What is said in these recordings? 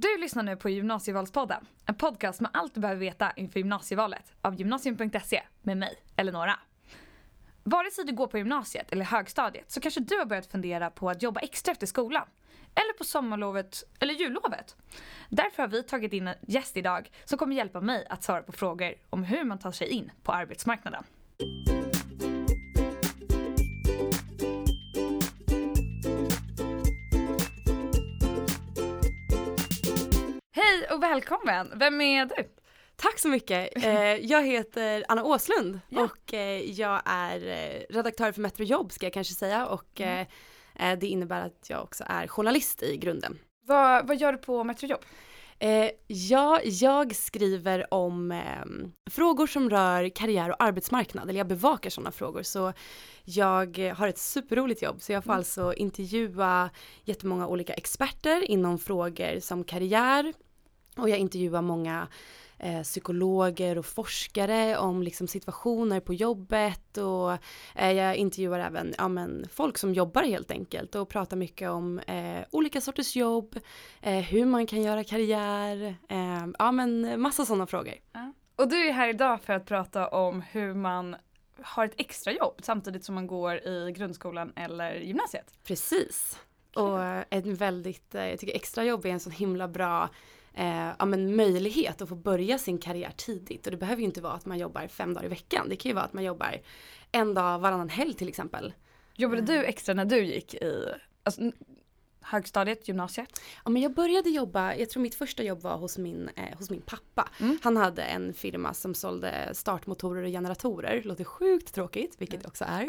Du lyssnar nu på Gymnasievalspodden, en podcast med allt du behöver veta inför gymnasievalet av gymnasium.se med mig, Eleonora. Vare sig du går på gymnasiet eller högstadiet så kanske du har börjat fundera på att jobba extra efter skolan. Eller på sommarlovet eller jullovet. Därför har vi tagit in en gäst idag som kommer hjälpa mig att svara på frågor om hur man tar sig in på arbetsmarknaden. Och välkommen! Vem är du? Tack så mycket. Eh, jag heter Anna Åslund Ja. och eh, jag är eh, redaktör för Metro Jobb ska jag kanske säga och Mm. det innebär att jag också är journalist i grunden. Vad, vad gör du på Metrojobb? Eh, ja, jag skriver om eh, frågor som rör karriär och arbetsmarknad, eller jag bevakar sådana frågor. Så jag har ett superroligt jobb, så jag får Mm. alltså intervjua jättemånga olika experter inom frågor som karriär. Och jag intervjuar många eh, psykologer och forskare om liksom situationer på jobbet och eh, jag intervjuar även ja, men, folk som jobbar helt enkelt och pratar mycket om eh, olika sorters jobb, eh, hur man kan göra karriär, eh, ja men massa sådana frågor. Och du är här idag för att prata om hur man har ett extrajobb samtidigt som man går i grundskolan eller gymnasiet. Precis. Och en väldigt, eh, jag tycker extrajobb är en sån himla bra eh, ja, men möjlighet att få börja sin karriär tidigt. Och det behöver ju inte vara att man jobbar fem dagar i veckan. Det kan ju vara att man jobbar en dag varannan helg till exempel. Jobbade du extra när du gick i alltså, högstadiet, gymnasiet? Ja, men jag började jobba, jag tror mitt första jobb var hos min, eh, hos min pappa. Mm. Han hade en firma som sålde startmotorer och generatorer. Låter sjukt tråkigt, vilket det också är.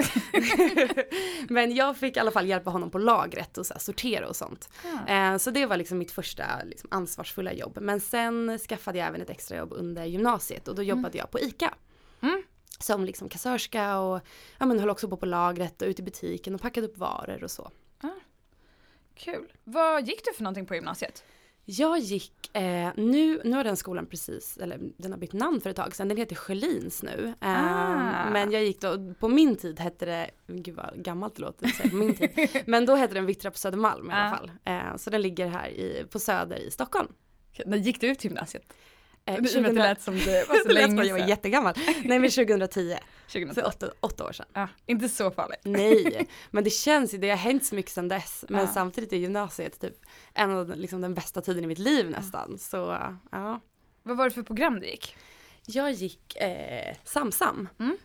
men jag fick i alla fall hjälpa honom på lagret och så här, sortera och sånt. Eh, så det var liksom mitt första liksom, ansvarsfulla jobb. Men sen skaffade jag även ett extrajobb under gymnasiet och då jobbade jag på ICA. Mm. Som liksom kassörska och ja, men höll också på på lagret och ute i butiken och packade upp varor och så. Kul. Vad gick du för någonting på gymnasiet? Jag gick, eh, nu, nu har den skolan precis, eller den har bytt namn för ett tag sedan, den heter Sjölins nu. Eh, Ah. Men jag gick då, på min tid hette det, gud vad gammalt det låter säga på min tid, men då hette den Vittra på Södermalm i alla Ah. fall. Eh, så den ligger här i, på Söder i Stockholm. När gick du ut gymnasiet? Eh, I och med att det lät som det var så länge att jag var sedan. jättegammal. Nej men 2010, 2010. för åtta, åtta år sedan. Ja, inte så farligt. Nej, men det känns ju, det har hänt så mycket sedan dess. Men Ja. samtidigt är gymnasiet typ en av den- liksom, den bästa tiden i mitt liv nästan. Så ja. Vad var det för program du gick? Jag gick eh, Samsam. Mm.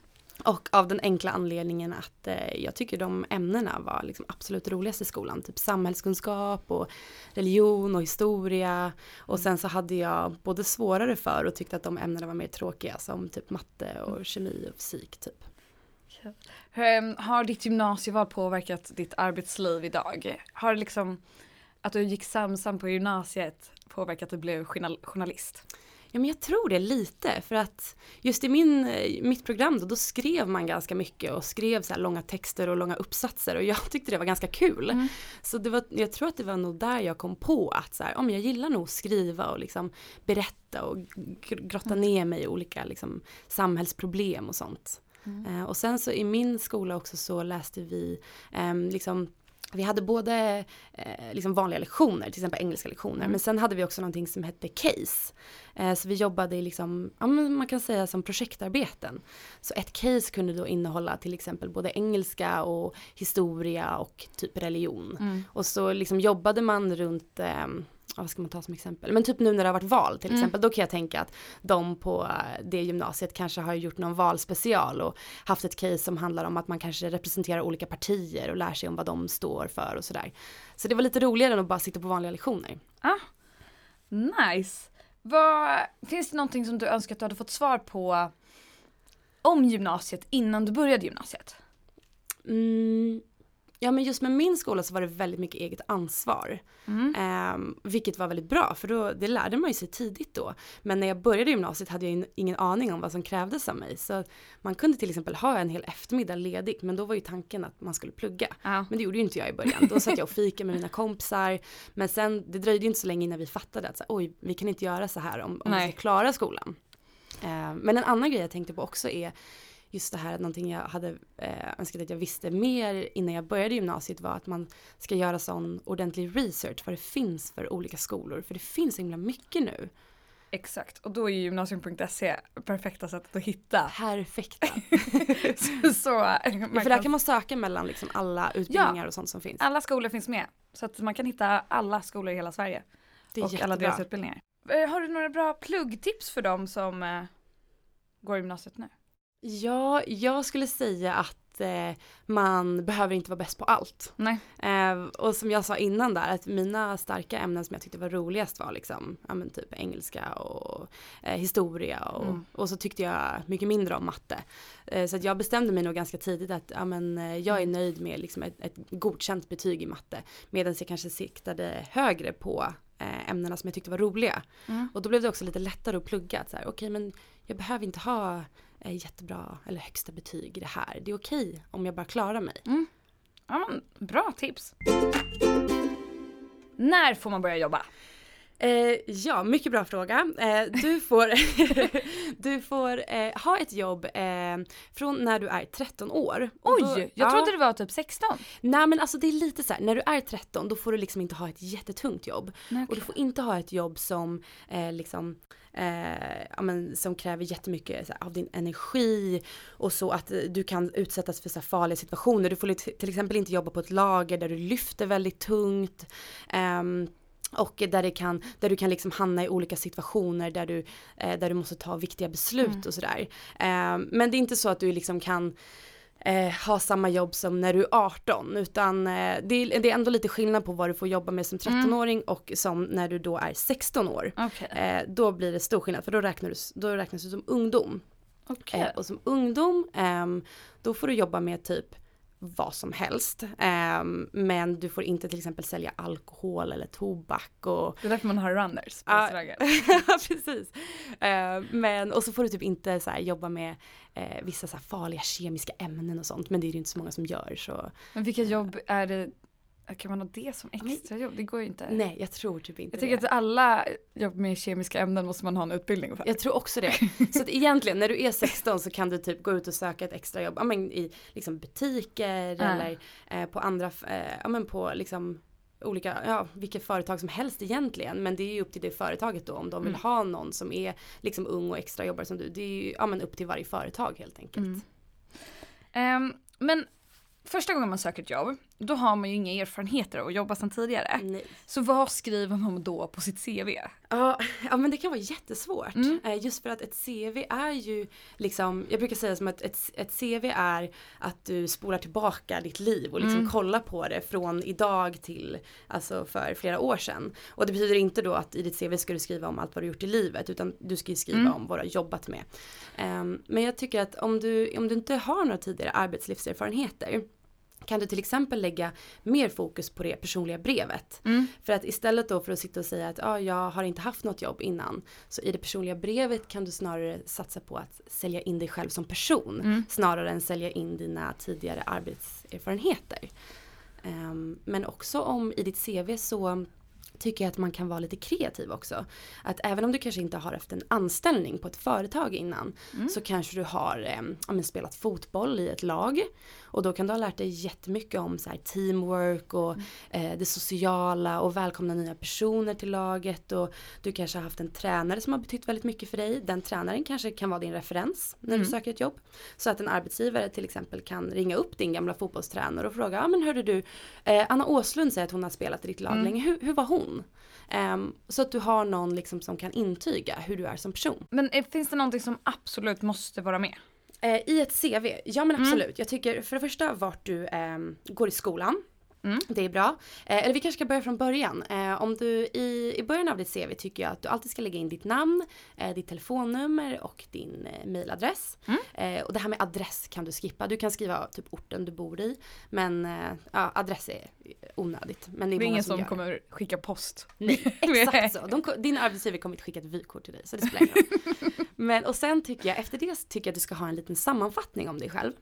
Och av den enkla anledningen att eh, jag tycker de ämnena var liksom absolut roligast i skolan. Typ samhällskunskap och religion och historia. Och sen så hade jag både svårare för och tyckte att de ämnena var mer tråkiga som typ matte och kemi och fysik typ. Ehm, Har ditt gymnasieval påverkat ditt arbetsliv idag? Har det liksom att du gick samsam på gymnasiet påverkat att du blev journal- journalist? Ja men jag tror det lite för att just i min, eh, mitt program då, då skrev man ganska mycket och skrev så här långa texter och långa uppsatser och jag tyckte det var ganska kul. Mm. Så det var, jag tror att det var nog där jag kom på att så här, men jag gillar nog att skriva och liksom berätta och gr- grotta ner mig i olika liksom, samhällsproblem och sånt. Eh, och sen så i min skola också så läste vi ehm, liksom vi hade både eh, liksom vanliga lektioner, till exempel engelska lektioner, Mm. men sen hade vi också någonting som hette case. Eh, så vi jobbade i liksom, ja, man kan säga som projektarbeten. Så ett case kunde då innehålla till exempel både engelska och historia och typ religion. Mm. Och så liksom jobbade man runt, eh, vad ska man ta som exempel? Men typ nu när det har varit val till Mm. exempel, då kan jag tänka att de på det gymnasiet kanske har gjort någon valspecial och haft ett case som handlar om att man kanske representerar olika partier och lär sig om vad de står för och sådär. Så det var lite roligare än att bara sitta på vanliga lektioner. Ah, nice. Vad, finns det någonting som du önskar att du hade fått svar på om gymnasiet innan du började gymnasiet? Mm, ja men just med min skola så var det väldigt mycket eget ansvar. Mm. Ehm, vilket var väldigt bra för då, det lärde man ju sig tidigt då. Men när jag började gymnasiet hade jag in, ingen aning om vad som krävdes av mig. Så man kunde till exempel ha en hel eftermiddag ledig men då var ju tanken att man skulle plugga. Ja. Men det gjorde ju inte jag i början. Då satt jag och fikade med mina kompisar. Men sen, det dröjde ju inte så länge innan vi fattade att så, oj, vi kan inte göra så här om, om vi ska klara skolan. Ehm, men en annan grej jag tänkte på också är just det här, någonting jag hade eh, önskat att jag visste mer innan jag började gymnasiet var att man ska göra sån ordentlig research vad det finns för olika skolor. För det finns så himla mycket nu. Exakt, och då är gymnasium.se perfekta sättet att hitta. Perfekta. så, så Ja, för där kan man söka mellan liksom alla utbildningar Ja. och sånt som finns. Alla skolor finns med. Så att man kan hitta alla skolor i hela Sverige. Det är och alla jättebra. deras utbildningar. Eh, Har du några bra pluggtips för dem som eh, går gymnasiet nu? Ja, jag skulle säga att eh, man behöver inte vara bäst på allt. Nej. Eh, och som jag sa innan där, att mina starka ämnen som jag tyckte var roligast var liksom, ja men typ engelska och eh, historia och, Mm. och så tyckte jag mycket mindre om matte. Eh, så att jag bestämde mig nog ganska tidigt att ja, men, eh, jag är nöjd med liksom ett, ett godkänt betyg i matte. Medan jag kanske siktade högre på eh, ämnena som jag tyckte var roliga. Mm. Och då blev det också lite lättare att plugga. Okej men jag behöver inte ha jättebra eller högsta betyg i det här. Det är okej om jag bara klarar mig. Mm. Ja, men, bra tips. När får man börja jobba? Eh, ja, mycket bra fråga. Eh, du får, du får eh, ha ett jobb eh, från när du är 13 år. Oj, då- jag ja. trodde det var typ 16. Nej men alltså det är lite så här, när du är 13 då får du liksom inte ha ett jättetungt jobb. Nej, Och du får inte ha ett jobb som eh, liksom Eh, ja, men, som kräver jättemycket här, av din energi och så att du kan utsättas för så här, farliga situationer. Du får till exempel inte jobba på ett lager där du lyfter väldigt tungt. Och där, det kan, där du kan liksom hamna i olika situationer där du, eh, där du måste ta viktiga beslut Mm. och sådär. Ehm, men det är inte så att du liksom kan eh, ha samma jobb som när du är 18 utan eh, det, är, det är ändå lite skillnad på vad du får jobba med som 13-åring och som när du då är 16 år. Okej. Eh, då blir det stor skillnad för då, räknar du, då räknas du som ungdom. Okej. Eh, och som ungdom ehm, då får du jobba med typ vad som helst. Ehm, men du får inte till exempel sälja alkohol eller tobak och Det är därför man har runners på. Ja, precis. Eh, men, och så får du typ inte så här, jobba med eh, vissa så här, farliga kemiska ämnen och sånt. Men det är det ju inte så många som gör. Så Men vilka jobb är det? Kan man ha det som extra jobb? Det går ju inte. nej, jag tror typ inte Jag tycker det. att alla jobb med kemiska ämnen måste man ha en utbildning för. Jag tror också det. Så att egentligen när du är 16 så kan du typ gå ut och söka ett extra jobb. Ja, men i liksom butiker Ja. eller eh, på andra, eh, ja men på liksom olika, ja vilka företag som helst egentligen. Men det är ju upp till det företaget då om de vill Mm. ha någon som är liksom ung och extra jobbar som du. Det är ju ja, men upp till varje företag helt enkelt. Mm. Ehm, men första gången man söker ett jobb, då har man ju inga erfarenheter att jobba sedan tidigare. Nej. Så vad skriver man då på sitt CV? Ja, ja men det kan vara jättesvårt. Mm. Eh, Just för att ett CV är ju liksom, jag brukar säga som att ett, ett CV är att du spolar tillbaka ditt liv och liksom Mm. kollar på det från idag till alltså för flera år sedan. Och det betyder inte då att i ditt CV ska du skriva om allt vad du gjort i livet utan du ska ju skriva Mm. om vad du har jobbat med. Ehm, men jag tycker att om du, om du inte har några tidigare arbetslivserfarenheter kan du till exempel lägga mer fokus på det personliga brevet. Mm. För att istället då för att sitta och säga att ah, jag har inte haft något jobb innan. Så i det personliga brevet kan du snarare satsa på att sälja in dig själv som person. Mm. Snarare än sälja in dina tidigare arbetserfarenheter. Ehm, men också om i ditt CV så tycker jag att man kan vara lite kreativ också. Att även om du kanske inte har haft en anställning på ett företag innan Mm. så kanske du har eh, spelat fotboll i ett lag. Och då kan du ha lärt dig jättemycket om så här, teamwork och eh, det sociala och välkomna nya personer till laget. Och du kanske har haft en tränare som har betytt väldigt mycket för dig. Den tränaren kanske kan vara din referens när Mm. du söker ett jobb. Så att en arbetsgivare till exempel kan ringa upp din gamla fotbollstränare och fråga, ja men hörde du, eh, Anna Åslund säger att hon har spelat i ditt lag Mm. länge, hur, hur var hon? Ehm, så att du har någon liksom som kan intyga hur du är som person. Men eh, finns det någonting som absolut måste vara med? Eh, I ett CV, ja men Mm. absolut. Jag tycker för det första vart du ehm, går i skolan. Mm. Det är bra. Eh, eller vi kanske ska börja från början. Eh, om du i, i början av ditt CV tycker jag att du alltid ska lägga in ditt namn, eh, ditt telefonnummer och din eh, mailadress. Mm. Och det här med adress kan du skippa. Du kan skriva typ orten du bor i. Men ja, adress är onödigt. Men det är, Det är ingen som, som kommer skicka post. Nej, exakt så. De, din arbetsgivare kommer inte skicka ett vykort till dig så det spelar ingen roll. Men och sen tycker jag, efter det så tycker jag att du ska ha en liten sammanfattning om dig själv.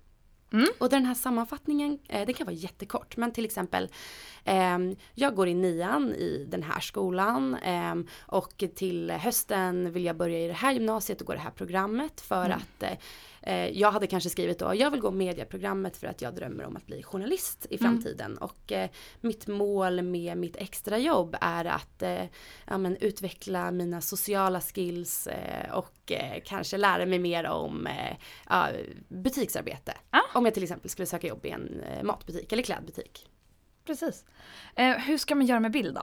Mm. Och den här sammanfattningen, eh, den kan vara jättekort. Men till exempel, ehm, jag går i nian i den här skolan ehm, och till hösten vill jag börja i det här gymnasiet och gå det här programmet för Mm. att eh, eh, jag hade kanske skrivit då, jag vill gå medieprogrammet för att jag drömmer om att bli journalist i Mm. framtiden. Och eh, mitt mål med mitt extrajobb är att eh, ja, men, utveckla mina sociala skills eh, och eh, kanske lära mig mer om eh, ja, butiksarbete. Ah. Om jag till exempel skulle söka jobb i en eh, matbutik eller klädbutik. Precis. Eh, hur ska man göra med bild då?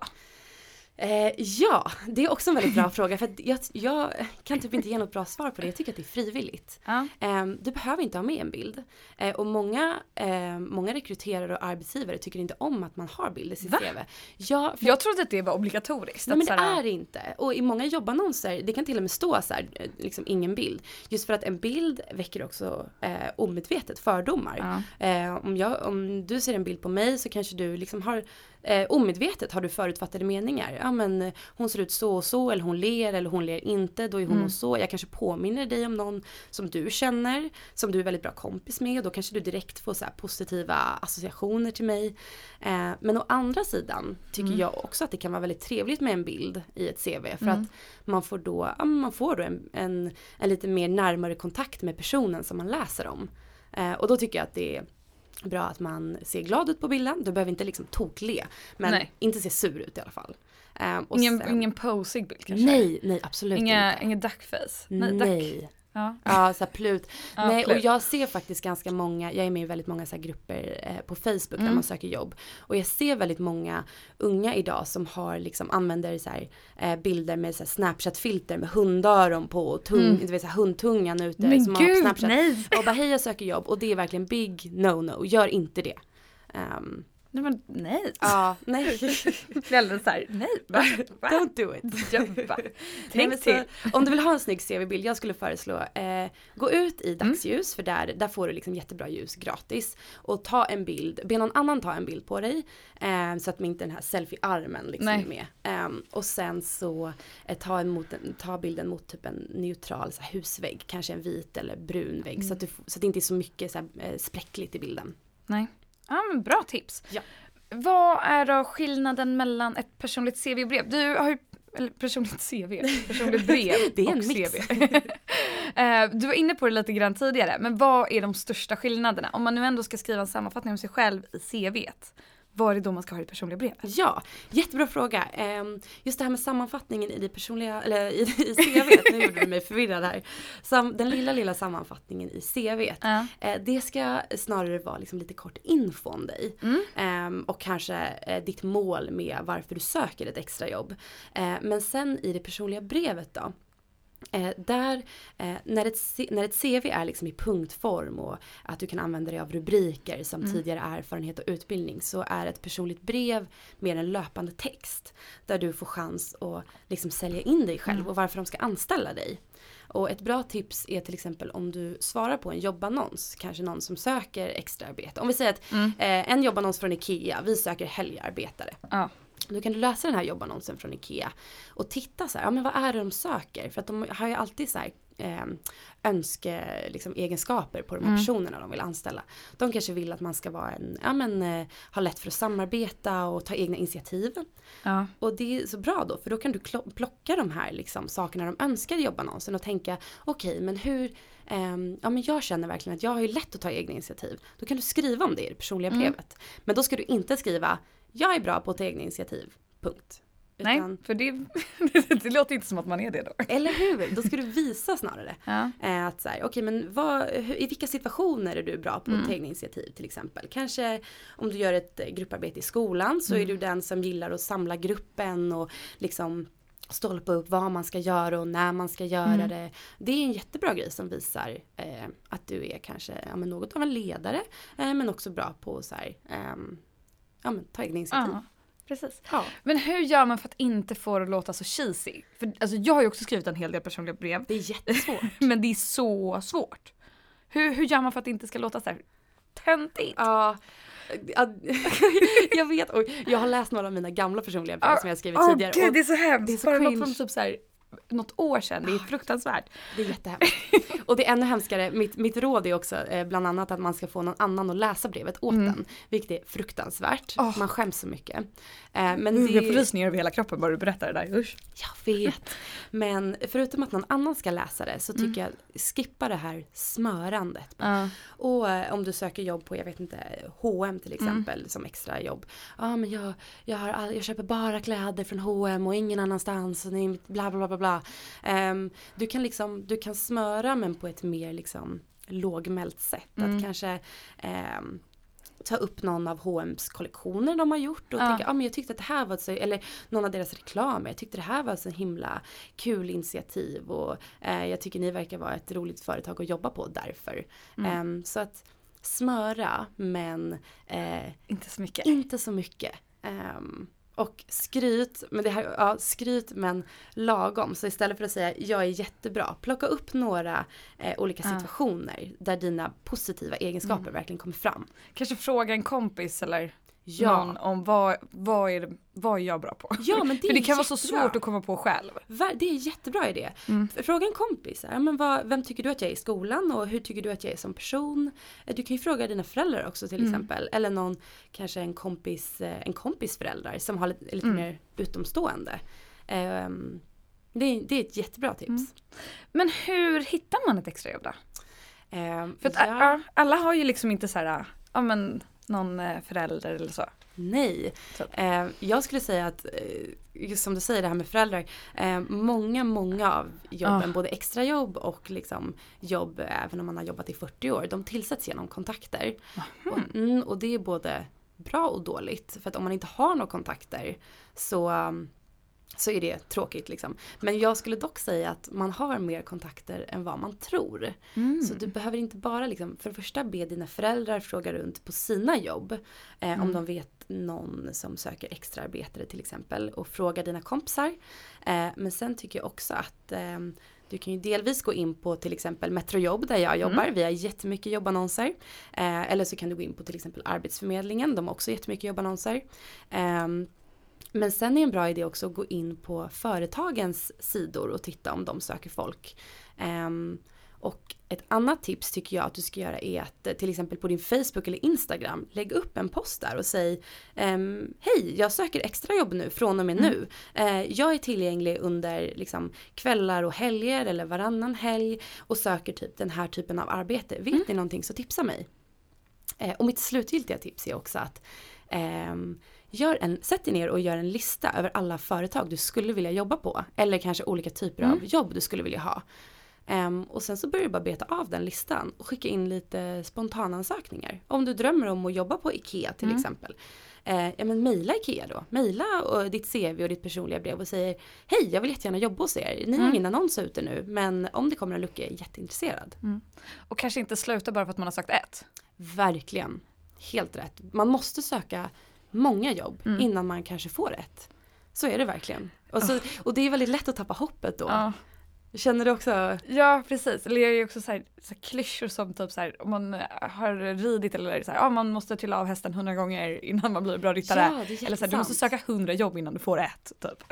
Eh, ja, det är också en väldigt bra fråga för jag, jag kan typ inte ge något bra svar på det. Jag tycker att det är frivilligt. Ja. Eh, du behöver inte ha med en bild. Eh, och många, eh, många rekryterare och arbetsgivare tycker inte om att man har bild i sitt? CV. Ja, för Jag trodde att det var obligatoriskt. Nej men det så här- är det inte. Och i många jobbannonser, det kan till och med stå så här, eh, liksom ingen bild. Just för att en bild väcker också eh, omedvetet fördomar. Ja. Eh, om, jag, om du ser en bild på mig så kanske du liksom har eh, omedvetet har du förutfattade meningar. Ja men hon ser ut så och så eller hon ler eller hon ler inte. Då är hon Mm. så. Jag kanske påminner dig om någon som du känner. Som du är väldigt bra kompis med. Och då kanske du direkt får så positiva associationer till mig. Eh, men å andra sidan tycker Mm. jag också att det kan vara väldigt trevligt med en bild i ett CV. För Mm. att man får då, ja, man får då en, en, en lite mer närmare kontakt med personen som man läser om. Eh, och då tycker jag att det är bra att man ser glad ut på bilden. Du behöver inte liksom tokle. Men Nej. inte se sur ut i alla fall. Och Ingen, sen- ingen posig bild kanske? Nej, nej absolut Inga, inte. inga duckface? Nej. duck. Ja. Ja, så plut. Ja, Nej, och plut. jag ser faktiskt ganska många, jag är med i väldigt många så grupper eh, på Facebook där Mm. man söker jobb. Och jag ser väldigt många unga idag som har liksom använder så här, eh, bilder med så Snapchat-filter med hundöron på och tung, Mm. du vet, så här, hundtungan ute. Men som man har gud, Snapchat. nej! Och bara hej jag söker jobb och det är verkligen big no-no, gör inte det. Um, Nej men nej. ja, nej. Föräldrar såhär, nej va? va? Don't do it. Jobba. Nej, Tänk så, till. om du vill ha en snygg CV-bild, jag skulle föreslå eh, gå ut Mm. i dagsljus för där, där får du liksom jättebra ljus gratis. Och ta en bild, be någon annan ta en bild på dig. Eh, så att inte den här selfie-armen liksom Nej. är med. Eh, och sen så eh, ta, en mot en, ta bilden mot typ en neutral så här, husvägg, kanske en vit eller brun vägg. Så, att du, så att det inte är så mycket så här, eh, spräckligt i bilden. Nej. Ja men bra tips. Ja. Vad är då skillnaden mellan ett personligt CV och brev? Du har ju, eller personligt CV, personligt brev Det är och en mix. CV. Eh, du var inne på det lite grann tidigare, men vad är de största skillnaderna? Om man nu ändå ska skriva en sammanfattning om sig själv i CVt, vad är det då man ska ha det personliga brevet? Ja, jättebra fråga. Ehm, Just det här med sammanfattningen i det personliga, eller i, i CVt, nu gjorde du mig förvirrad här. Sam, den lilla, lilla sammanfattningen i CVt. Ja. Eh, det ska snarare vara liksom lite kort info om dig. Mm. Ehm, och kanske eh, ditt mål med varför du söker ett extrajobb. Eh, men sen i det personliga brevet då. Eh, där, eh, när, ett, när ett CV är liksom i punktform och att du kan använda dig av rubriker som Mm. tidigare erfarenhet och utbildning så är ett personligt brev mer en löpande text. Där du får chans att liksom sälja in dig själv Mm. och varför de ska anställa dig. Och ett bra tips är till exempel om du svarar på en jobbannons, kanske någon som söker extraarbete. Om vi säger att Mm. eh, en jobbannons från IKEA, vi söker helgarbetare. Ja. Då kan du läsa den här jobbannonsen från IKEA och titta så här, ja men vad är det de söker? För att de har ju alltid så här eh, önske, liksom, egenskaper på de här Mm. personerna de vill anställa. De kanske vill att man ska vara en, ja men eh, ha lätt för att samarbeta och ta egna initiativ. Ja. Och det är så bra då, för då kan du plocka de här liksom, sakerna de önskar i jobbannonsen och tänka, okej men hur, ehm, ja men jag känner verkligen att jag har ju lätt att ta egna initiativ. Då kan du skriva om det i det personliga Mm. brevet. Men då ska du inte skriva, jag är bra på att ta egna initiativ, punkt. Nej, Utan, för det, det låter inte som att man är det då. eller hur? Då ska du visa snarare. Ja. Eh, att så här, okej men vad, i vilka situationer är du bra på Mm. att ta egna initiativ till exempel? Kanske om du gör ett eh, grupparbete i skolan så Mm. är du den som gillar att samla gruppen och liksom stolpa upp vad man ska göra och när man ska göra Mm. det. Det är en jättebra grej som visar eh, att du är kanske ja, något av en ledare eh, men också bra på så här, ehm, ja, men, ta egna initiativ. ja, precis. Ja. Men hur gör man för att inte få det att låta så cheesy? För alltså, jag har ju också skrivit en hel del personliga brev, Det är jättesvårt. men det är så svårt. Hur, hur gör man för att det inte ska låta så här töntigt? Ja, ja, jag vet. Och jag har läst några av mina gamla personliga brev Ja. som jag skrivit Åh tidigare. gud, det är så hemskt. det är så Bara något cringe. från typ så här något år sedan. Det är fruktansvärt. Det är jättehemskt. Och det är ännu hemskare, mitt, mitt råd är också eh, bland annat att man ska få någon annan att läsa brevet åt Mm. den. Vilket är fruktansvärt. Åh. Man skäms så mycket. Eh, men Mm, Jag får det, rysningar över hela kroppen bara du berättar det där. Usch. jag vet. Men förutom att någon annan ska läsa det så Mm. tycker jag skippa det här smörandet. Ja. Och eh, om du söker jobb på, jag vet inte, H&M Mm. till exempel som extra jobb. Ja men jag, jag, har all, jag köper bara kläder från H&M och ingen annanstans och ni, bla bla bla bla. Ehm, du kan liksom, du kan smöra men på ett mer liksom lågmält sätt. Mm. Att kanske ehm, ta upp någon av H&M's kollektioner de har gjort och Ja. tänka, ja men jag tyckte att det här var så, eller någon av deras reklamer, jag tyckte det här var så himla kul initiativ och eh, jag tycker ni verkar vara ett roligt företag att jobba på därför. Mm. Ehm, så att smöra men eh, Inte så mycket. inte så mycket. Ehm, och skryt, men det här, ja, skryt men lagom. Så istället för att säga jag är jättebra, plocka upp några eh, olika Ja. situationer där dina positiva egenskaper Mm. verkligen kommer fram. Kanske fråga en kompis eller Ja, någon om vad, vad, är, vad är jag bra på? ja men det, För det kan vara så jättebra. svårt att komma på själv. Det är en jättebra idé. Mm. Fråga en kompis, men vad, vem tycker du att jag är i skolan och hur tycker du att jag är som person? Eh, Du kan ju fråga dina föräldrar också till Mm. exempel. Eller någon, kanske en kompis, eh, en kompis föräldrar som har lite, lite Mm. mer utomstående. Ehm, det, är, det är ett jättebra tips. Mm. Men hur hittar man ett extrajobb då? Ehm, För att ja. alla har ju liksom inte så här, ja men någon eh, förälder eller så. Nej, eh, jag skulle säga att eh, just som du säger det här med föräldrar. Eh, många, många av jobben, Ah. både extrajobb och liksom jobb även om man har jobbat i 40 år, de tillsätts genom kontakter. Och, mm, och det är både bra och dåligt. För att om man inte har några kontakter så, um, så är det tråkigt liksom. Men jag skulle dock säga att man har mer kontakter än vad man tror. Mm. Så du behöver inte bara liksom, för det första be dina föräldrar fråga runt på sina jobb. Eh, Om de vet någon som söker extraarbetare till exempel. Och fråga dina kompisar. Eh, men sen tycker jag också att eh, du kan ju delvis gå in på till exempel Metrojobb där jag jobbar. Vi har jättemycket jobbannonser. Eh, eller så kan du gå in på till exempel Arbetsförmedlingen. De har också jättemycket jobbannonser. Ehm, men sen är en bra idé också att gå in på företagens sidor och titta om de söker folk. Ehm, och ett annat tips tycker jag att du ska göra är att eh, till exempel på din Facebook eller Instagram lägg upp en post där och säg ehm, Hej, jag söker extrajobb nu från och med nu. Eh, jag är tillgänglig under liksom, kvällar och helger eller varannan helg och söker typ den här typen av arbete. Vet ni någonting så tipsa mig. Eh, och mitt slutgiltiga tips är också att ehm, gör en, sätt dig ner och gör en lista över alla företag du skulle vilja jobba på. Eller kanske olika typer av jobb du skulle vilja ha. Ehm, och sen så börjar du bara beta av den listan och skicka in lite spontanansökningar. Om du drömmer om att jobba på IKEA till exempel. Eh, ja men mejla IKEA då. Mejla och ditt CV och ditt personliga brev och säger Hej, jag vill jättegärna jobba hos er. Ni har ingen annons ute nu men om det kommer en lucka är jag jätteintresserad. Och kanske inte sluta bara för att man har sagt ett. Verkligen. Helt rätt. Man måste söka många jobb Mm. innan man kanske får ett. Så är det verkligen. Och, så, och det är väldigt lätt att tappa hoppet då. Ja. Känner du också? Ja precis, eller jag är också så här, så här klyschor som typ så här, om man har ridit eller så här, ja man måste trilla av hästen hundra gånger innan man blir bra ryttare. Ja, det är eller så här, du måste söka hundra jobb innan du får ett. Typ.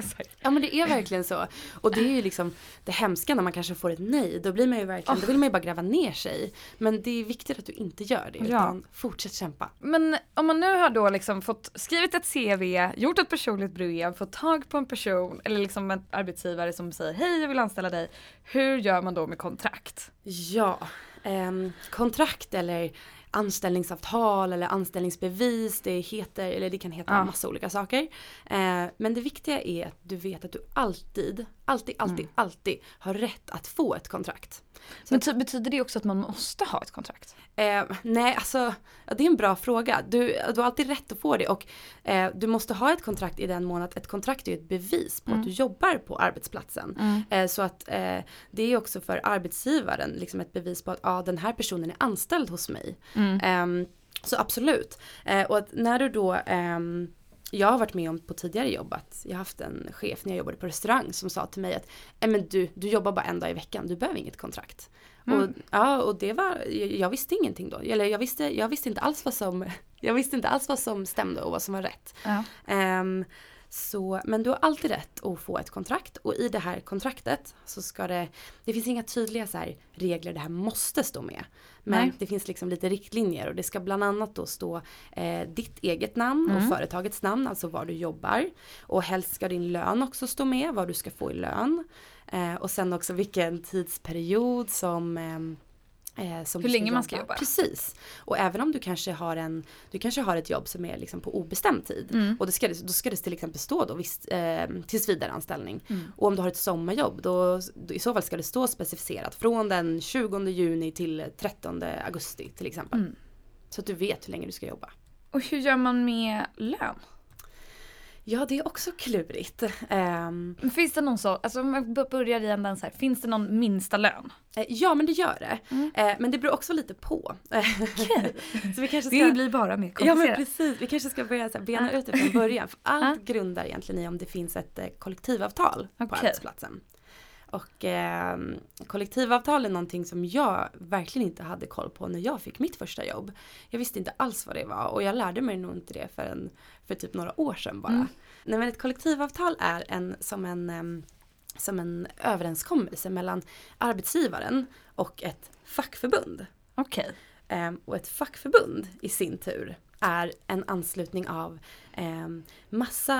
Ja men det är verkligen så. Och det är ju liksom det hemska när man kanske får ett nej. Då blir man ju verkligen, då vill man ju bara gräva ner sig. Men det är viktigt att du inte gör det. Ja. Utan fortsätt kämpa. Men om man nu har då liksom fått skrivit ett CV, gjort ett personligt brev, fått tag på en person eller liksom en arbetsgivare som säger hej jag vill anställa dig. Hur gör man då med kontrakt? Ja, ehm, kontrakt eller anställningsavtal eller anställningsbevis. Det heter, eller det kan heta Ja. massa olika saker. Eh, men det viktiga är att du vet att du alltid, alltid, alltid, Mm. alltid har rätt att få ett kontrakt. Men ty- betyder det också att man måste ha ett kontrakt? Eh, nej, alltså det är en bra fråga. Du, du har alltid rätt att få det och eh, du måste ha ett kontrakt i den mån att ett kontrakt är ett bevis på att du jobbar på arbetsplatsen. Eh, så att eh, det är också för arbetsgivaren liksom ett bevis på att ah, den här personen är anställd hos mig. Ehm, så absolut. Eh, och att när du då ehm, jag har varit med om på tidigare jobb att jag har haft en chef när jag jobbade på restaurang som sa till mig att "Nej, men du, du jobbar bara en dag i veckan, du behöver inget kontrakt. Och, ja, och det var, jag, jag visste ingenting då. Eller jag visste, jag visste inte alls vad som, jag visste inte alls vad som stämde och vad som var rätt. Ja. Ehm, Så, men du har alltid rätt att få ett kontrakt och i det här kontraktet så ska det, det finns inga tydliga så här regler det här måste stå med. Men Nej. det finns liksom lite riktlinjer och det ska bland annat då stå eh, ditt eget namn Mm. och företagets namn, alltså var du jobbar. Och helst ska din lön också stå med, vad du ska få i lön. Eh, och sen också vilken tidsperiod som ehm, eh, Hur länge man ska jobba. Precis. Och även om du kanske har en, du kanske har ett jobb som är liksom på obestämd tid. Mm. Och då ska, det, då ska det till exempel stå då visst, eh, tills vidare anställning. Mm. Och om du har ett sommarjobb då, då i så fall ska det stå specificerat från den 20 juni till 13 augusti till exempel. Mm. Så att du vet hur länge du ska jobba. Och hur gör man med lön? Ja det är också klurigt. Men Finns det någon så, alltså om b- börjar i änden så här, finns det någon minsta lön? eh, ja men det gör det. Mm. Eh, men det beror också lite på. så vi kanske ska... Det blir bara mer Ja men komplicerat. precis, vi kanske ska börja så här, bena ut det från början. För allt grundar egentligen i om det finns ett eh, kollektivavtal på Okej. arbetsplatsen. Och eh, kollektivavtal är någonting som jag verkligen inte hade koll på när jag fick mitt första jobb. Jag visste inte alls vad det var och jag lärde mig nog inte det förrän för typ några år sedan bara. Mm. Nej men ett kollektivavtal är en, som en ehm, som en överenskommelse mellan arbetsgivaren och ett fackförbund. Okej. Ehm, och ett fackförbund i sin tur är en anslutning av massa,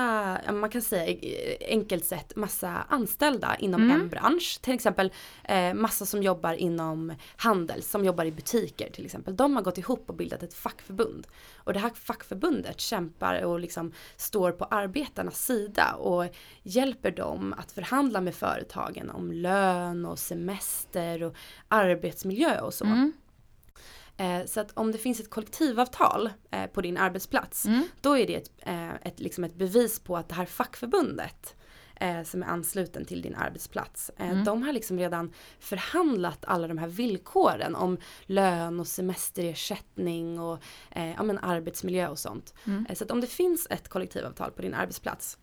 ja, man kan säga enkelt sett massa anställda inom Mm. en bransch. Till exempel eh, massa som jobbar inom handel, som jobbar i butiker till exempel. De har gått ihop och bildat ett fackförbund. Och det här fackförbundet kämpar och liksom står på arbetarnas sida och hjälper dem att förhandla med företagen om lön och semester och arbetsmiljö och så. Mm. Eh, så att om det finns ett kollektivavtal eh, på din arbetsplats, Mm. då är det ett, eh, ett, liksom ett bevis på att det här fackförbundet som är ansluten till din arbetsplats, Mm. de har liksom redan förhandlat alla de här villkoren om lön och semesterersättning och ja, men arbetsmiljö och sånt. Mm. Så att om det finns ett kollektivavtal på din arbetsplats,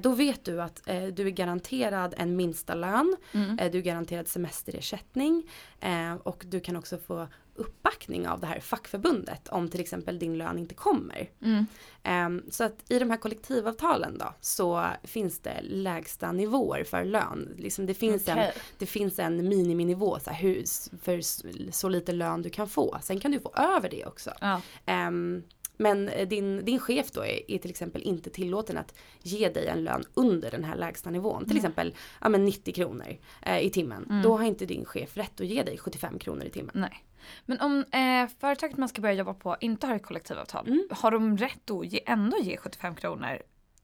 då vet du att eh, du är garanterad en minsta lön, Mm. Eh, Du är garanterad semesterersättning eh, och du kan också få uppbackning av det här fackförbundet om till exempel din lön inte kommer. Mm. Ehm, Så att i de här kollektivavtalen då så finns det lägsta nivåer för lön. Liksom det, finns en, Okej. det finns en miniminivå så här, hur, för så lite lön du kan få. Sen kan du få över det också. Ja. Men eh, din, din chef då är, är till exempel inte tillåten att ge dig en lön under den här lägsta nivån. Till Mm. exempel ja, men 90 kronor eh, i timmen. Mm. Då har inte din chef rätt att ge dig 75 kronor i timmen. Nej. Men om eh, företaget man ska börja jobba på inte har ett kollektivavtal, Mm. har de rätt att ge, ändå ge 75 kronor?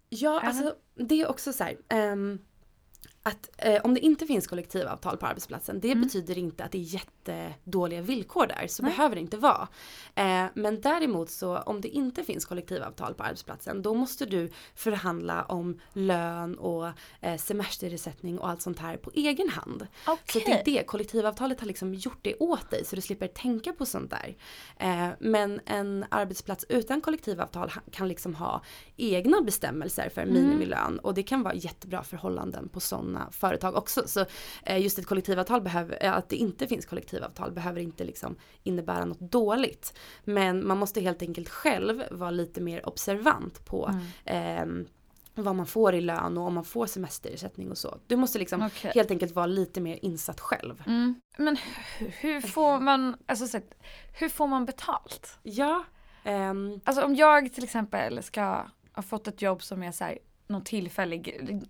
Ja, Är alltså det är också så här. ehm, att eh, om det inte finns kollektivavtal på arbetsplatsen, det Mm. betyder inte att det är jättedåliga villkor där. Så Nej. behöver det inte vara. Eh, men däremot så om det inte finns kollektivavtal på arbetsplatsen, då måste du förhandla om lön och eh, semesterersättning och allt sånt här på egen hand. Så Okej. det är det, kollektivavtalet har liksom gjort det åt dig så du slipper tänka på sånt där. Eh, men en arbetsplats utan kollektivavtal kan liksom ha egna bestämmelser för Mm. minimilön och det kan vara jättebra förhållanden på sådana företag också. Så eh, just ett kollektivavtal behöver, eh, att det inte finns kollektivavtal behöver inte liksom innebära något dåligt. Men man måste helt enkelt själv vara lite mer observant på Mm. ehm, vad man får i lön och om man får semesterersättning och så. Du måste liksom Okej. helt enkelt vara lite mer insatt själv. Mm. Men hur, får man, alltså hur får man betalt? Ja. ehm, Alltså om jag till exempel ska ha fått ett jobb som är så här, någon tillfällig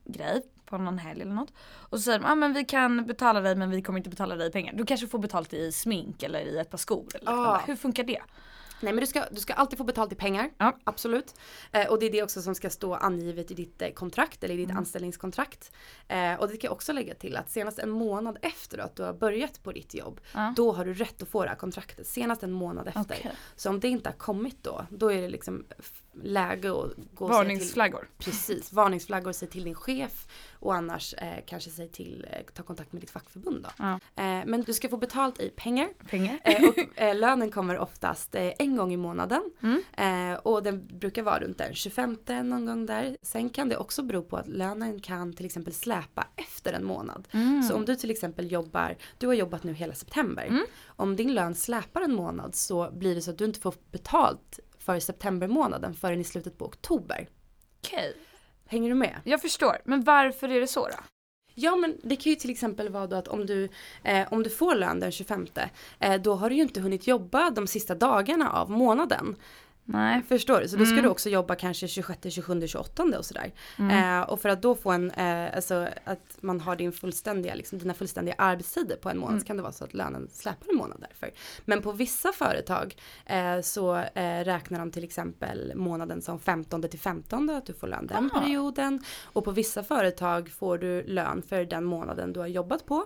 grej på någon helg eller något. Och så säger de, ah, men vi kan betala dig men vi kommer inte betala dig pengar. Du kanske får betalt i smink eller i ett par skor. Eller Ah. Hur funkar det? nej men du ska, du ska alltid få betalt i pengar. Ja. Absolut. Eh, och det är det också som ska stå angivet i ditt eh, kontrakt eller i ditt Mm. anställningskontrakt. Eh, och det kan jag också lägga till att senast en månad efter att du har börjat på ditt jobb. Ja. Då har du rätt att få det här kontraktet. Senast en månad efter. Okej. Så om det inte har kommit då, då är det liksom läge att gå och säga till Varningsflaggor. Precis, varningsflaggor, säg till din chef och annars eh, kanske säg till, eh, ta kontakt med ditt fackförbund då. Ja. Eh, men du ska få betalt i pengar Pengar. eh, och eh, lönen kommer oftast en gång i månaden Mm. och den brukar vara runt den 25 någon gång där. Sen kan det också bero på att lönen kan till exempel släpa efter en månad. Mm. Så om du till exempel jobbar, du har jobbat nu hela september. Mm. Om din lön släpar en månad så blir det så att du inte får betalt för septembermånaden förrän i slutet på oktober. Okej. Hänger du med? Jag förstår, men varför är det så då? Ja men det kan ju till exempel vara då att om du, eh, om du får lön den 25 eh, då har du ju inte hunnit jobba de sista dagarna av månaden. Nej. Förstår du? Så då ska Mm. du också jobba kanske 26, 27, 28 och sådär. Mm. Eh, och för att då få en, eh, alltså att man har din fullständiga, liksom, dina fullständiga arbetstider på en månad Mm. så kan det vara så att lönen släpar en månad därför. Men på vissa företag eh, så eh, räknar de till exempel månaden som 15 till 15 att du får lön den Aha. perioden. Och på vissa företag får du lön för den månaden du har jobbat på.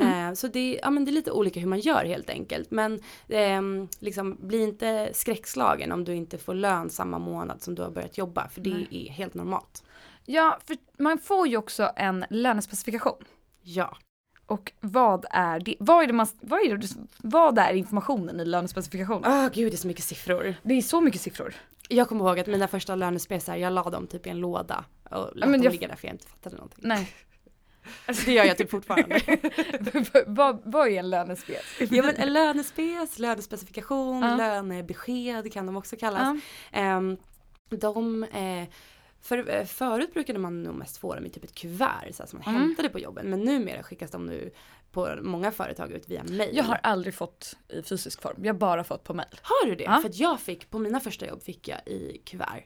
Mm. Eh, så det, ja, men det är lite olika hur man gör helt enkelt. Men ehm, liksom, bli inte skräckslagen om du inte får lön samma månad som du har börjat jobba. För det Nej. är helt normalt. Ja, för man får ju också en lönespecifikation. Ja. Och vad är det? Vad är, det man, vad är, det, vad är informationen i lönespecifikationen? Åh gud det är så mycket siffror. Det är så mycket siffror. Jag kommer ihåg att mina första lönespesar, jag la dem typ i en låda. Och lät men dem jag- ligga där för jag inte fattade någonting. Nej. Det gör jag typ fortfarande. vad, vad är en lönespec? ja men en lönespec, lönespecifikation, Ja. lönebesked kan de också kallas. Ja. Ehm, de, eh, för, eh, förut brukade man nog mest få dem i typ ett kuvert så som man Mm. hämtade på jobben. Men numera skickas de nu på många företag ut via mail. Jag har aldrig fått i fysisk form, jag har bara fått på mail. Har du det? Ja. För att jag fick, på mina första jobb fick jag i kuvert.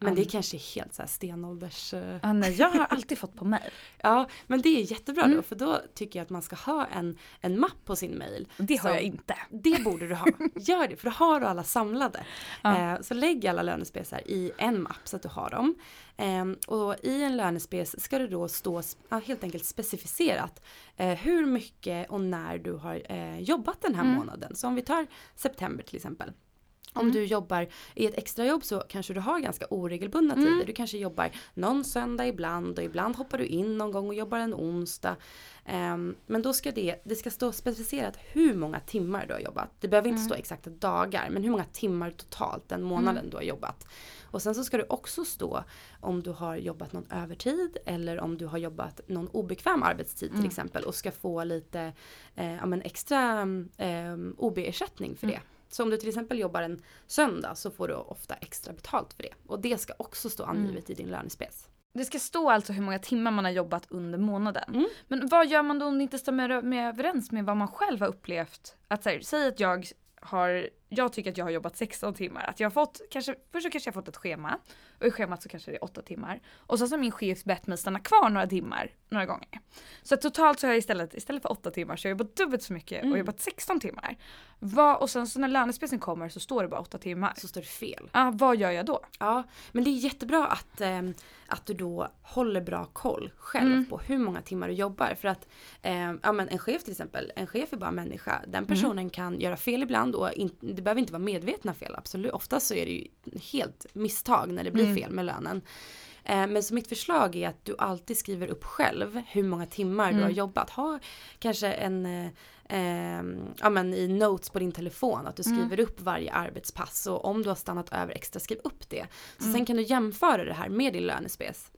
Men Ja. det är kanske helt så här stenålders... eh, Ah, nej, jag har alltid fått på mail. Ja, men det är jättebra Mm. då för då tycker jag att man ska ha en, en mapp på sin mail. Det har jag inte. Det borde du ha. Gör det, för då har du alla samlade. Ja. Eh, så lägg alla lönespesar i en mapp så att du har dem. Eh, och i en lönespec ska det då stå ja, helt enkelt specificerat eh, hur mycket och när du har eh, jobbat den här Mm. månaden. Så om vi tar september till exempel. Om Mm. du jobbar i ett extrajobb så kanske du har ganska oregelbundna Mm. tider. Du kanske jobbar någon söndag ibland och ibland hoppar du in någon gång och jobbar en onsdag. Ehm, men då ska det, det ska stå specificerat hur många timmar du har jobbat. Det behöver inte Mm. stå exakta dagar men hur många timmar totalt den månaden du har jobbat. Och sen så ska det också stå om du har jobbat någon övertid eller om du har jobbat någon obekväm arbetstid till Mm. exempel och ska få lite eh, ja, men extra eh, OB-ersättning för Mm. det. Så om du till exempel jobbar en söndag så får du ofta extra betalt för det. Och det ska också stå angivet i din lönespec. Det ska stå alltså hur många timmar man har jobbat under månaden. Mm. Men vad gör man då om det inte stämmer med överens med vad man själv har upplevt? Att här, säg att jag har, jag tycker att jag har jobbat 16 timmar. Att jag har fått, kanske, först så kanske jag har fått ett schema. Och i schemat så kanske det är 8 timmar. Och sen så har min chef bett mig stanna kvar några timmar, några gånger. Så totalt så har jag istället, istället för 8 timmar så har jag jobbat dubbelt så mycket och Mm. jobbat 16 timmar. Vad, och sen så när lönespecen kommer så står det bara 8 timmar. Så står det fel. Ja, vad gör jag då? Ja, men det är jättebra att, ehm, att du då håller bra koll själv Mm. på hur många timmar du jobbar. För att ehm, ja, men en chef till exempel, en chef är bara människa. Den personen kan göra fel ibland och in, det behöver inte vara medvetna fel. Absolut, oftast så är det ju helt misstag när det blir Mm. fel med lönen. Eh, Men så mitt förslag är att du alltid skriver upp själv hur många timmar du Mm. har jobbat. Ha kanske en, eh, eh, ja men i notes på din telefon att du Mm. skriver upp varje arbetspass och om du har stannat över extra skriv upp det. Så Mm. sen kan du jämföra det här med din lönespec.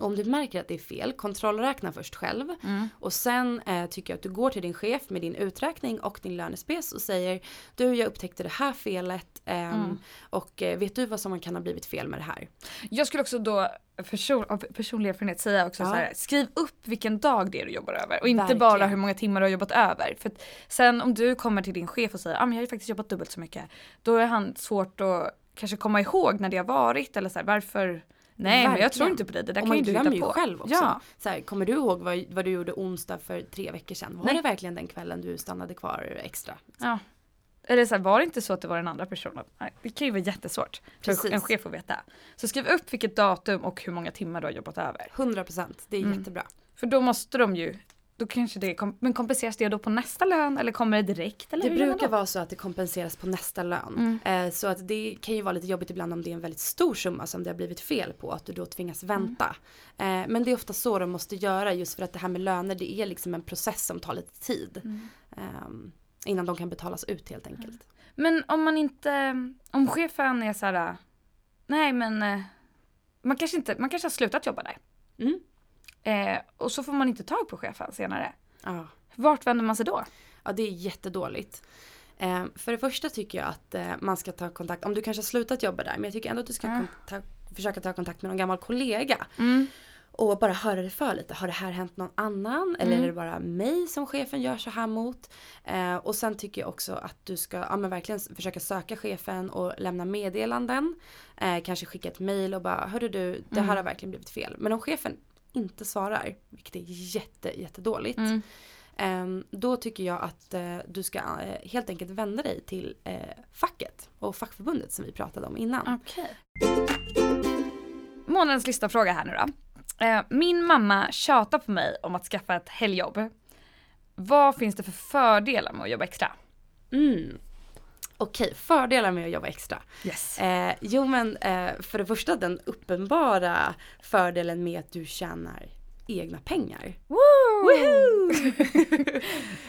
Om du märker att det är fel, kontrollräkna först själv. Mm. Och sen eh, tycker jag att du går till din chef med din uträkning och din lönespec och säger Du jag upptäckte det här felet ehm, Mm. och eh, vet du vad som kan ha blivit fel med det här? Jag skulle också då person, av personlig erfarenhet säga också Ja. så här, skriv upp vilken dag det är du jobbar över och inte Verkligen. bara hur många timmar du har jobbat över. För att sen om du kommer till din chef och säger ah, men jag har ju faktiskt jobbat dubbelt så mycket, då är han svårt att kanske komma ihåg när det har varit eller så här, varför Nej men jag tror Verkligen. inte på det, det där och kan ju du hitta ju på. själv också. Ja. Så här, kommer du ihåg vad, vad du gjorde onsdag för tre veckor sedan? Var Nej. det verkligen den kvällen du stannade kvar extra? ja. Eller så här, var det inte så att det var den andra personen? Det kan ju vara jättesvårt för Precis. en chef att veta. Så skriv upp vilket datum och hur många timmar du har jobbat över. 100% det är Mm. jättebra. För då måste de ju, då kanske det, kom, men kompenseras det då på nästa lön eller kommer det direkt? Eller Det brukar vara så att det kompenseras på nästa lön. Mm. Eh, så att det kan ju vara lite jobbigt ibland om det är en väldigt stor summa som det har blivit fel på. Att du då tvingas Mm. vänta. Eh, men det är ofta så de måste göra just för att det här med löner det är liksom en process som tar lite tid. Mm. ehm, innan de kan betalas ut helt enkelt. Men om man inte, om chefen är så här, nej men eh, man kanske inte, man kanske har slutat jobba där. Eh, och så får man inte tag på chefen senare. Ja. Vart vänder man sig då? Ja, det är jättedåligt. Eh, för det första tycker jag att eh, man ska ta kontakt, om du kanske har slutat jobba där, men jag tycker ändå att du ska Mm. försöka ta kontakt med någon gammal kollega. Mm. Och bara höra det för lite. Har det här hänt någon annan? Eller Mm. är det bara mig som chefen gör så här mot? Eh, och sen tycker jag också att du ska ja, men verkligen försöka söka chefen och lämna meddelanden. Eh, kanske skicka ett mail och bara, hörru du, det här Mm. har verkligen blivit fel. Men om chefen inte svarar, vilket är jätte, jättedåligt. Mm. Ehm, då tycker jag att eh, du ska eh, helt enkelt vända dig till eh, facket och fackförbundet som vi pratade om innan. Okej. Månadens lista-fråga här nu då. Min mamma tjatar på mig om att skaffa ett helgjobb. Vad finns det för fördelar med att jobba extra? Mm. Okej, fördelar med att jobba extra. Yes. Eh, jo men eh, för det första den uppenbara fördelen med att du tjänar egna pengar.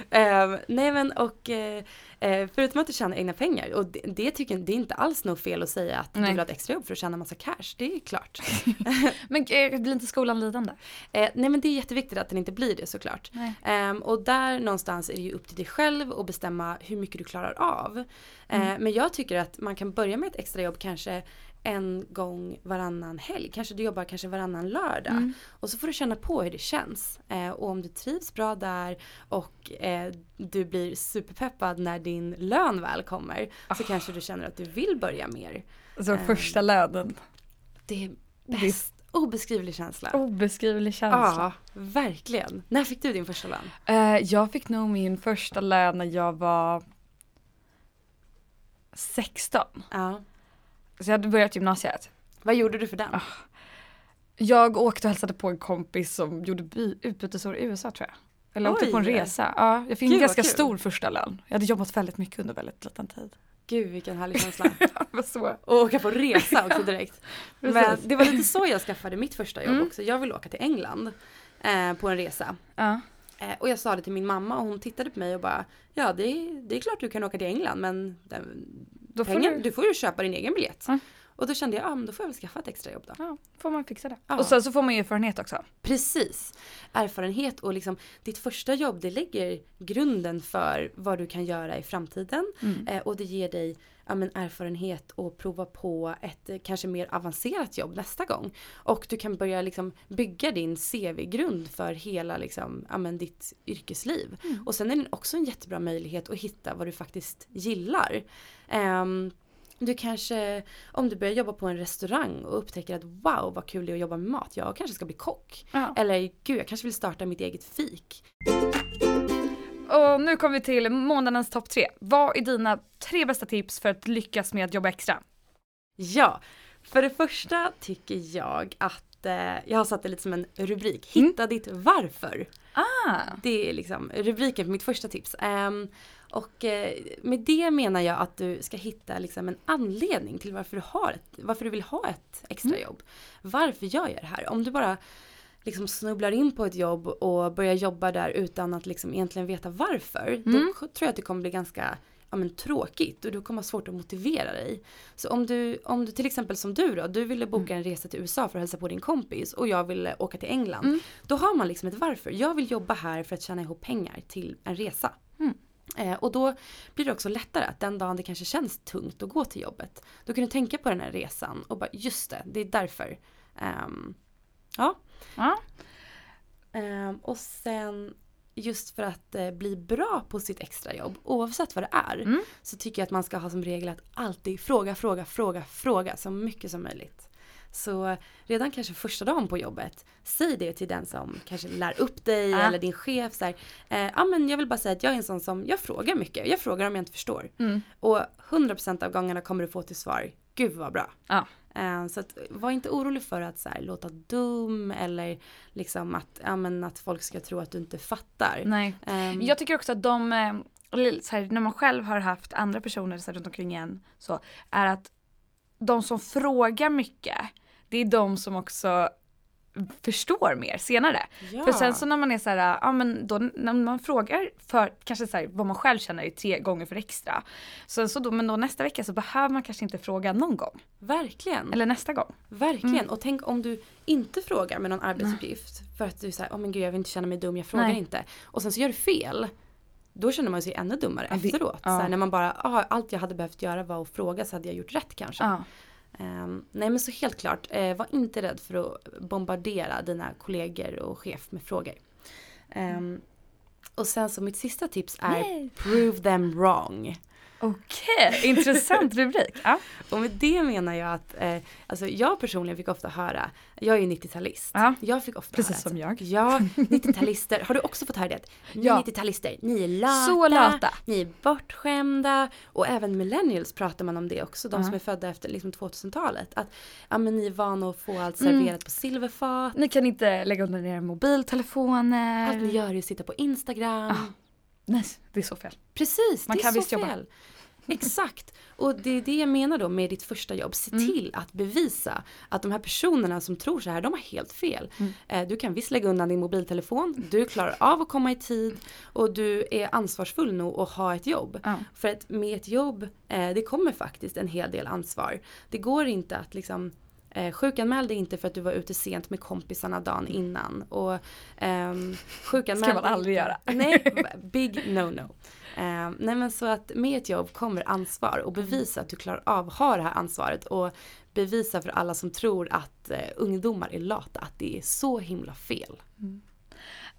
Eh, nej men och eh, eh, förutom att du tjänar egna pengar och det, det tycker det är inte alls något fel att säga att du Nej. vill ha ett extra jobb för att tjäna massa cash. Det är klart. Men eh, blir inte skolan lidande? Eh, nej men det är jätteviktigt att den inte blir det såklart. Ehm, och där någonstans är det ju upp till dig själv att bestämma hur mycket du klarar av. Eh, Men jag tycker att man kan börja med ett extrajobb kanske en gång varannan helg. Kanske du jobbar kanske varannan lördag. Mm. Och så får du känna på hur det känns. Eh, och om du trivs bra där och eh, du blir superpeppad när din lön väl kommer. Så kanske du känner att du vill börja mer. Alltså Ehm. första lönen. Det är bäst. Obeskrivlig känsla. obeskrivlig känsla. Ja, verkligen. När fick du din första lön? Eh, jag fick nog min första lön när jag var 16. Ja. Så jag hade börjat gymnasiet. Vad gjorde du för den? Jag åkte och hälsade på en kompis som gjorde by- utbytesår i USA tror jag. Eller åkte Oj. på en resa. Ja, jag fick Gud, en vad ganska kul. stor första lön. Jag hade jobbat väldigt mycket under väldigt liten tid. Gud vilken härlig känsla. Så. Och åka på resa också direkt. Men Precis. det var lite så jag skaffade mitt första jobb Mm. också. Jag ville åka till England eh, på en resa. Ja. Eh, och jag sa det till min mamma och hon tittade på mig och bara Ja det är, det är klart du kan åka till England men den, Då får pengar, du, du får ju köpa din egen biljett. Ja. Och då kände jag, ja men då får jag väl skaffa ett extra jobb då. ja, får man fixa det. Ja. Och sen så får man ju erfarenhet också. Precis. Erfarenhet och liksom ditt första jobb det lägger grunden för vad du kan göra i framtiden. Mm. Eh, och det ger dig ja, men, erfarenhet och prova på ett eh, kanske mer avancerat jobb nästa gång. Och du kan börja liksom, bygga din CV-grund för hela liksom, ja, men, ditt yrkesliv. Mm. Och sen är det också en jättebra möjlighet att hitta vad du faktiskt gillar. Ehm, du kanske, om du börjar jobba på en restaurang och upptäcker att wow vad kul det är att jobba med mat. Jag kanske ska bli kock. Ja. Eller gud jag kanske vill starta mitt eget fik. Och nu kommer vi till månadens topp tre. Vad är dina tre bästa tips för att lyckas med att jobba extra? Ja, för det första tycker jag att eh, jag har satt det lite som en rubrik. Mm. Hitta ditt varför. Ah, Det är liksom rubriken på mitt första tips. Ehm, och eh, med det menar jag att du ska hitta liksom en anledning till varför du, har ett, varför du vill ha ett extrajobb. Varför gör jag det här? Om du bara liksom snubblar in på ett jobb och börjar jobba där utan att liksom egentligen veta varför. Mm. Då tror jag att det kommer bli ganska ja, men, tråkigt och du kommer ha svårt att motivera dig. Så om du, om du till exempel som du då, du ville boka en resa till USA för att hälsa på din kompis och jag ville åka till England. Mm. Då har man liksom ett varför. Jag vill jobba här för att tjäna ihop pengar till en resa. Mm. Eh, och då blir det också lättare att den dagen det kanske känns tungt att gå till jobbet. Då kan du tänka på den här resan och bara just det, det är därför. Ehm, ja. ja. Ehm, och sen just för att eh, bli bra på sitt extrajobb, oavsett vad det är, Mm. så tycker jag att man ska ha som regel att alltid fråga, fråga, fråga, fråga så mycket som möjligt. Så redan kanske första dagen på jobbet, säg det till den som kanske lär upp dig Ja. eller din chef. Så här, eh, ja men jag vill bara säga att jag är en sån som, jag frågar mycket. Jag frågar om jag inte förstår. Mm. Och 100% av gångerna kommer du få till svar, gud vad bra. Ja. Eh, så att, var inte orolig för att så här, låta dum eller liksom att, ja, men att folk ska tro att du inte fattar. Nej. Ehm, Jag tycker också att de, eh, här, när man själv har haft andra personer så här, runt omkring en så är att de som frågar mycket, det är de som också förstår mer senare. ja. För sen så när man är så här, ja men då när man frågar för kanske så här, vad man själv känner är tre gånger för extra. Sen så då, men då nästa vecka så behöver man kanske inte fråga någon gång. Verkligen. Eller nästa gång. Verkligen. Mm. Och tänk om du inte frågar med någon arbetsuppgift. För att du säger, åh men gud jag vill inte känna mig dum, jag frågar Nej. inte. Och sen så gör du fel. Då känner man sig ännu dummare Ja, efteråt. ja. Så här, när man bara, ah, allt jag hade behövt göra var att fråga så hade jag gjort rätt kanske. Um, nej men så helt klart, uh, var inte rädd för att bombardera dina kollegor och chef med frågor. Um, och sen så mitt sista tips är Yay. prove them wrong. Okej, okay, intressant rubrik. Ja. Och med det menar jag att, eh, alltså jag personligen fick ofta höra, jag är ju 90-talist. Ja. Jag fick ofta Precis höra som jag. Ja, 90-talister, har du också fått höra det? Ni ja. 90-talister, ni är lata, Så lata, ni är bortskämda och även millennials pratar man om det också, de ja. som är födda efter liksom 2000-talet. Att ja, men ni är vana att få allt serverat mm. på silverfat. Ni kan inte lägga under era mobiltelefoner. Allt ni gör är att sitta på Instagram. Ah. Nej, det är så fel. Precis, Man det är så fel. Jobba. Exakt. Och det är det jag menar då med ditt första jobb. Se mm. till att bevisa att de här personerna som tror så här, de har helt fel. Mm. Eh, du kan visst lägga undan din mobiltelefon, du klarar av att komma i tid och du är ansvarsfull nog att ha ett jobb. Mm. För att med ett jobb, eh, det kommer faktiskt en hel del ansvar. Det går inte att liksom Eh, sjukanmäl dig inte för att du var ute sent med kompisarna dagen innan. Och, ehm, sjukanmäl ska man aldrig göra. Nej, big no-no. Eh, nej men så att med ett jobb kommer ansvar och bevisa att du klarar av att ha det här ansvaret och bevisa för alla som tror att eh, ungdomar är lata att det är så himla fel. Mm.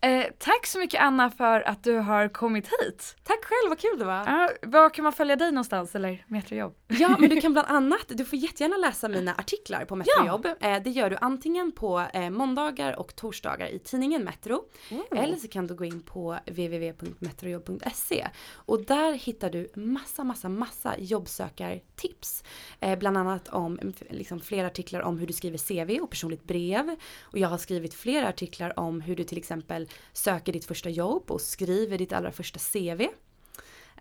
Eh, tack så mycket Anna för att du har kommit hit. Tack själv, vad kul det var. Uh, var kan man följa dig någonstans eller Metrojobb? Ja, men du kan bland annat, du får jättegärna läsa mina artiklar på Metrojobb. Ja. Eh, det gör du antingen på eh, måndagar och torsdagar i tidningen Metro. Mm. Eller så kan du gå in på www.metrojobb.se och där hittar du massa, massa, massa jobbsökartips. Eh, bland annat om liksom, flera artiklar om hur du skriver CV och personligt brev. Och jag har skrivit flera artiklar om hur du till exempel söker ditt första jobb och skriver ditt allra första CV.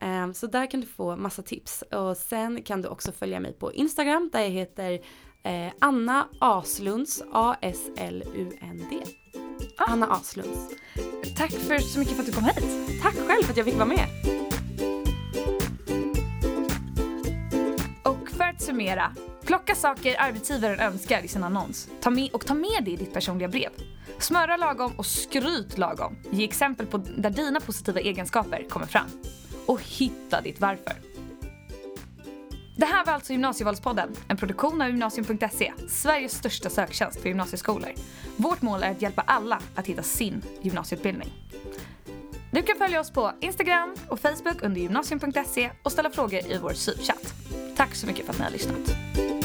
Ehm, så där kan du få massa tips och sen kan du också följa mig på Instagram där jag heter eh, Anna Aslunds, A-S-L-U-N-D. Ah. Anna Aslunds. Tack för så mycket för att du kom hit. Tack själv för att jag fick vara med. Och för att summera, plocka saker arbetsgivaren önskar i sin annons ta med, och ta med det i ditt personliga brev. Smöra lagom och skryt lagom. Ge exempel på där dina positiva egenskaper kommer fram. Och hitta ditt varför. Det här var alltså Gymnasievalspodden, en produktion av gymnasium.se, Sveriges största söktjänst för gymnasieskolor. Vårt mål är att hjälpa alla att hitta sin gymnasieutbildning. Du kan följa oss på Instagram och Facebook under gymnasium.se och ställa frågor i vår syvchatt. Tack så mycket för att ni har lyssnat.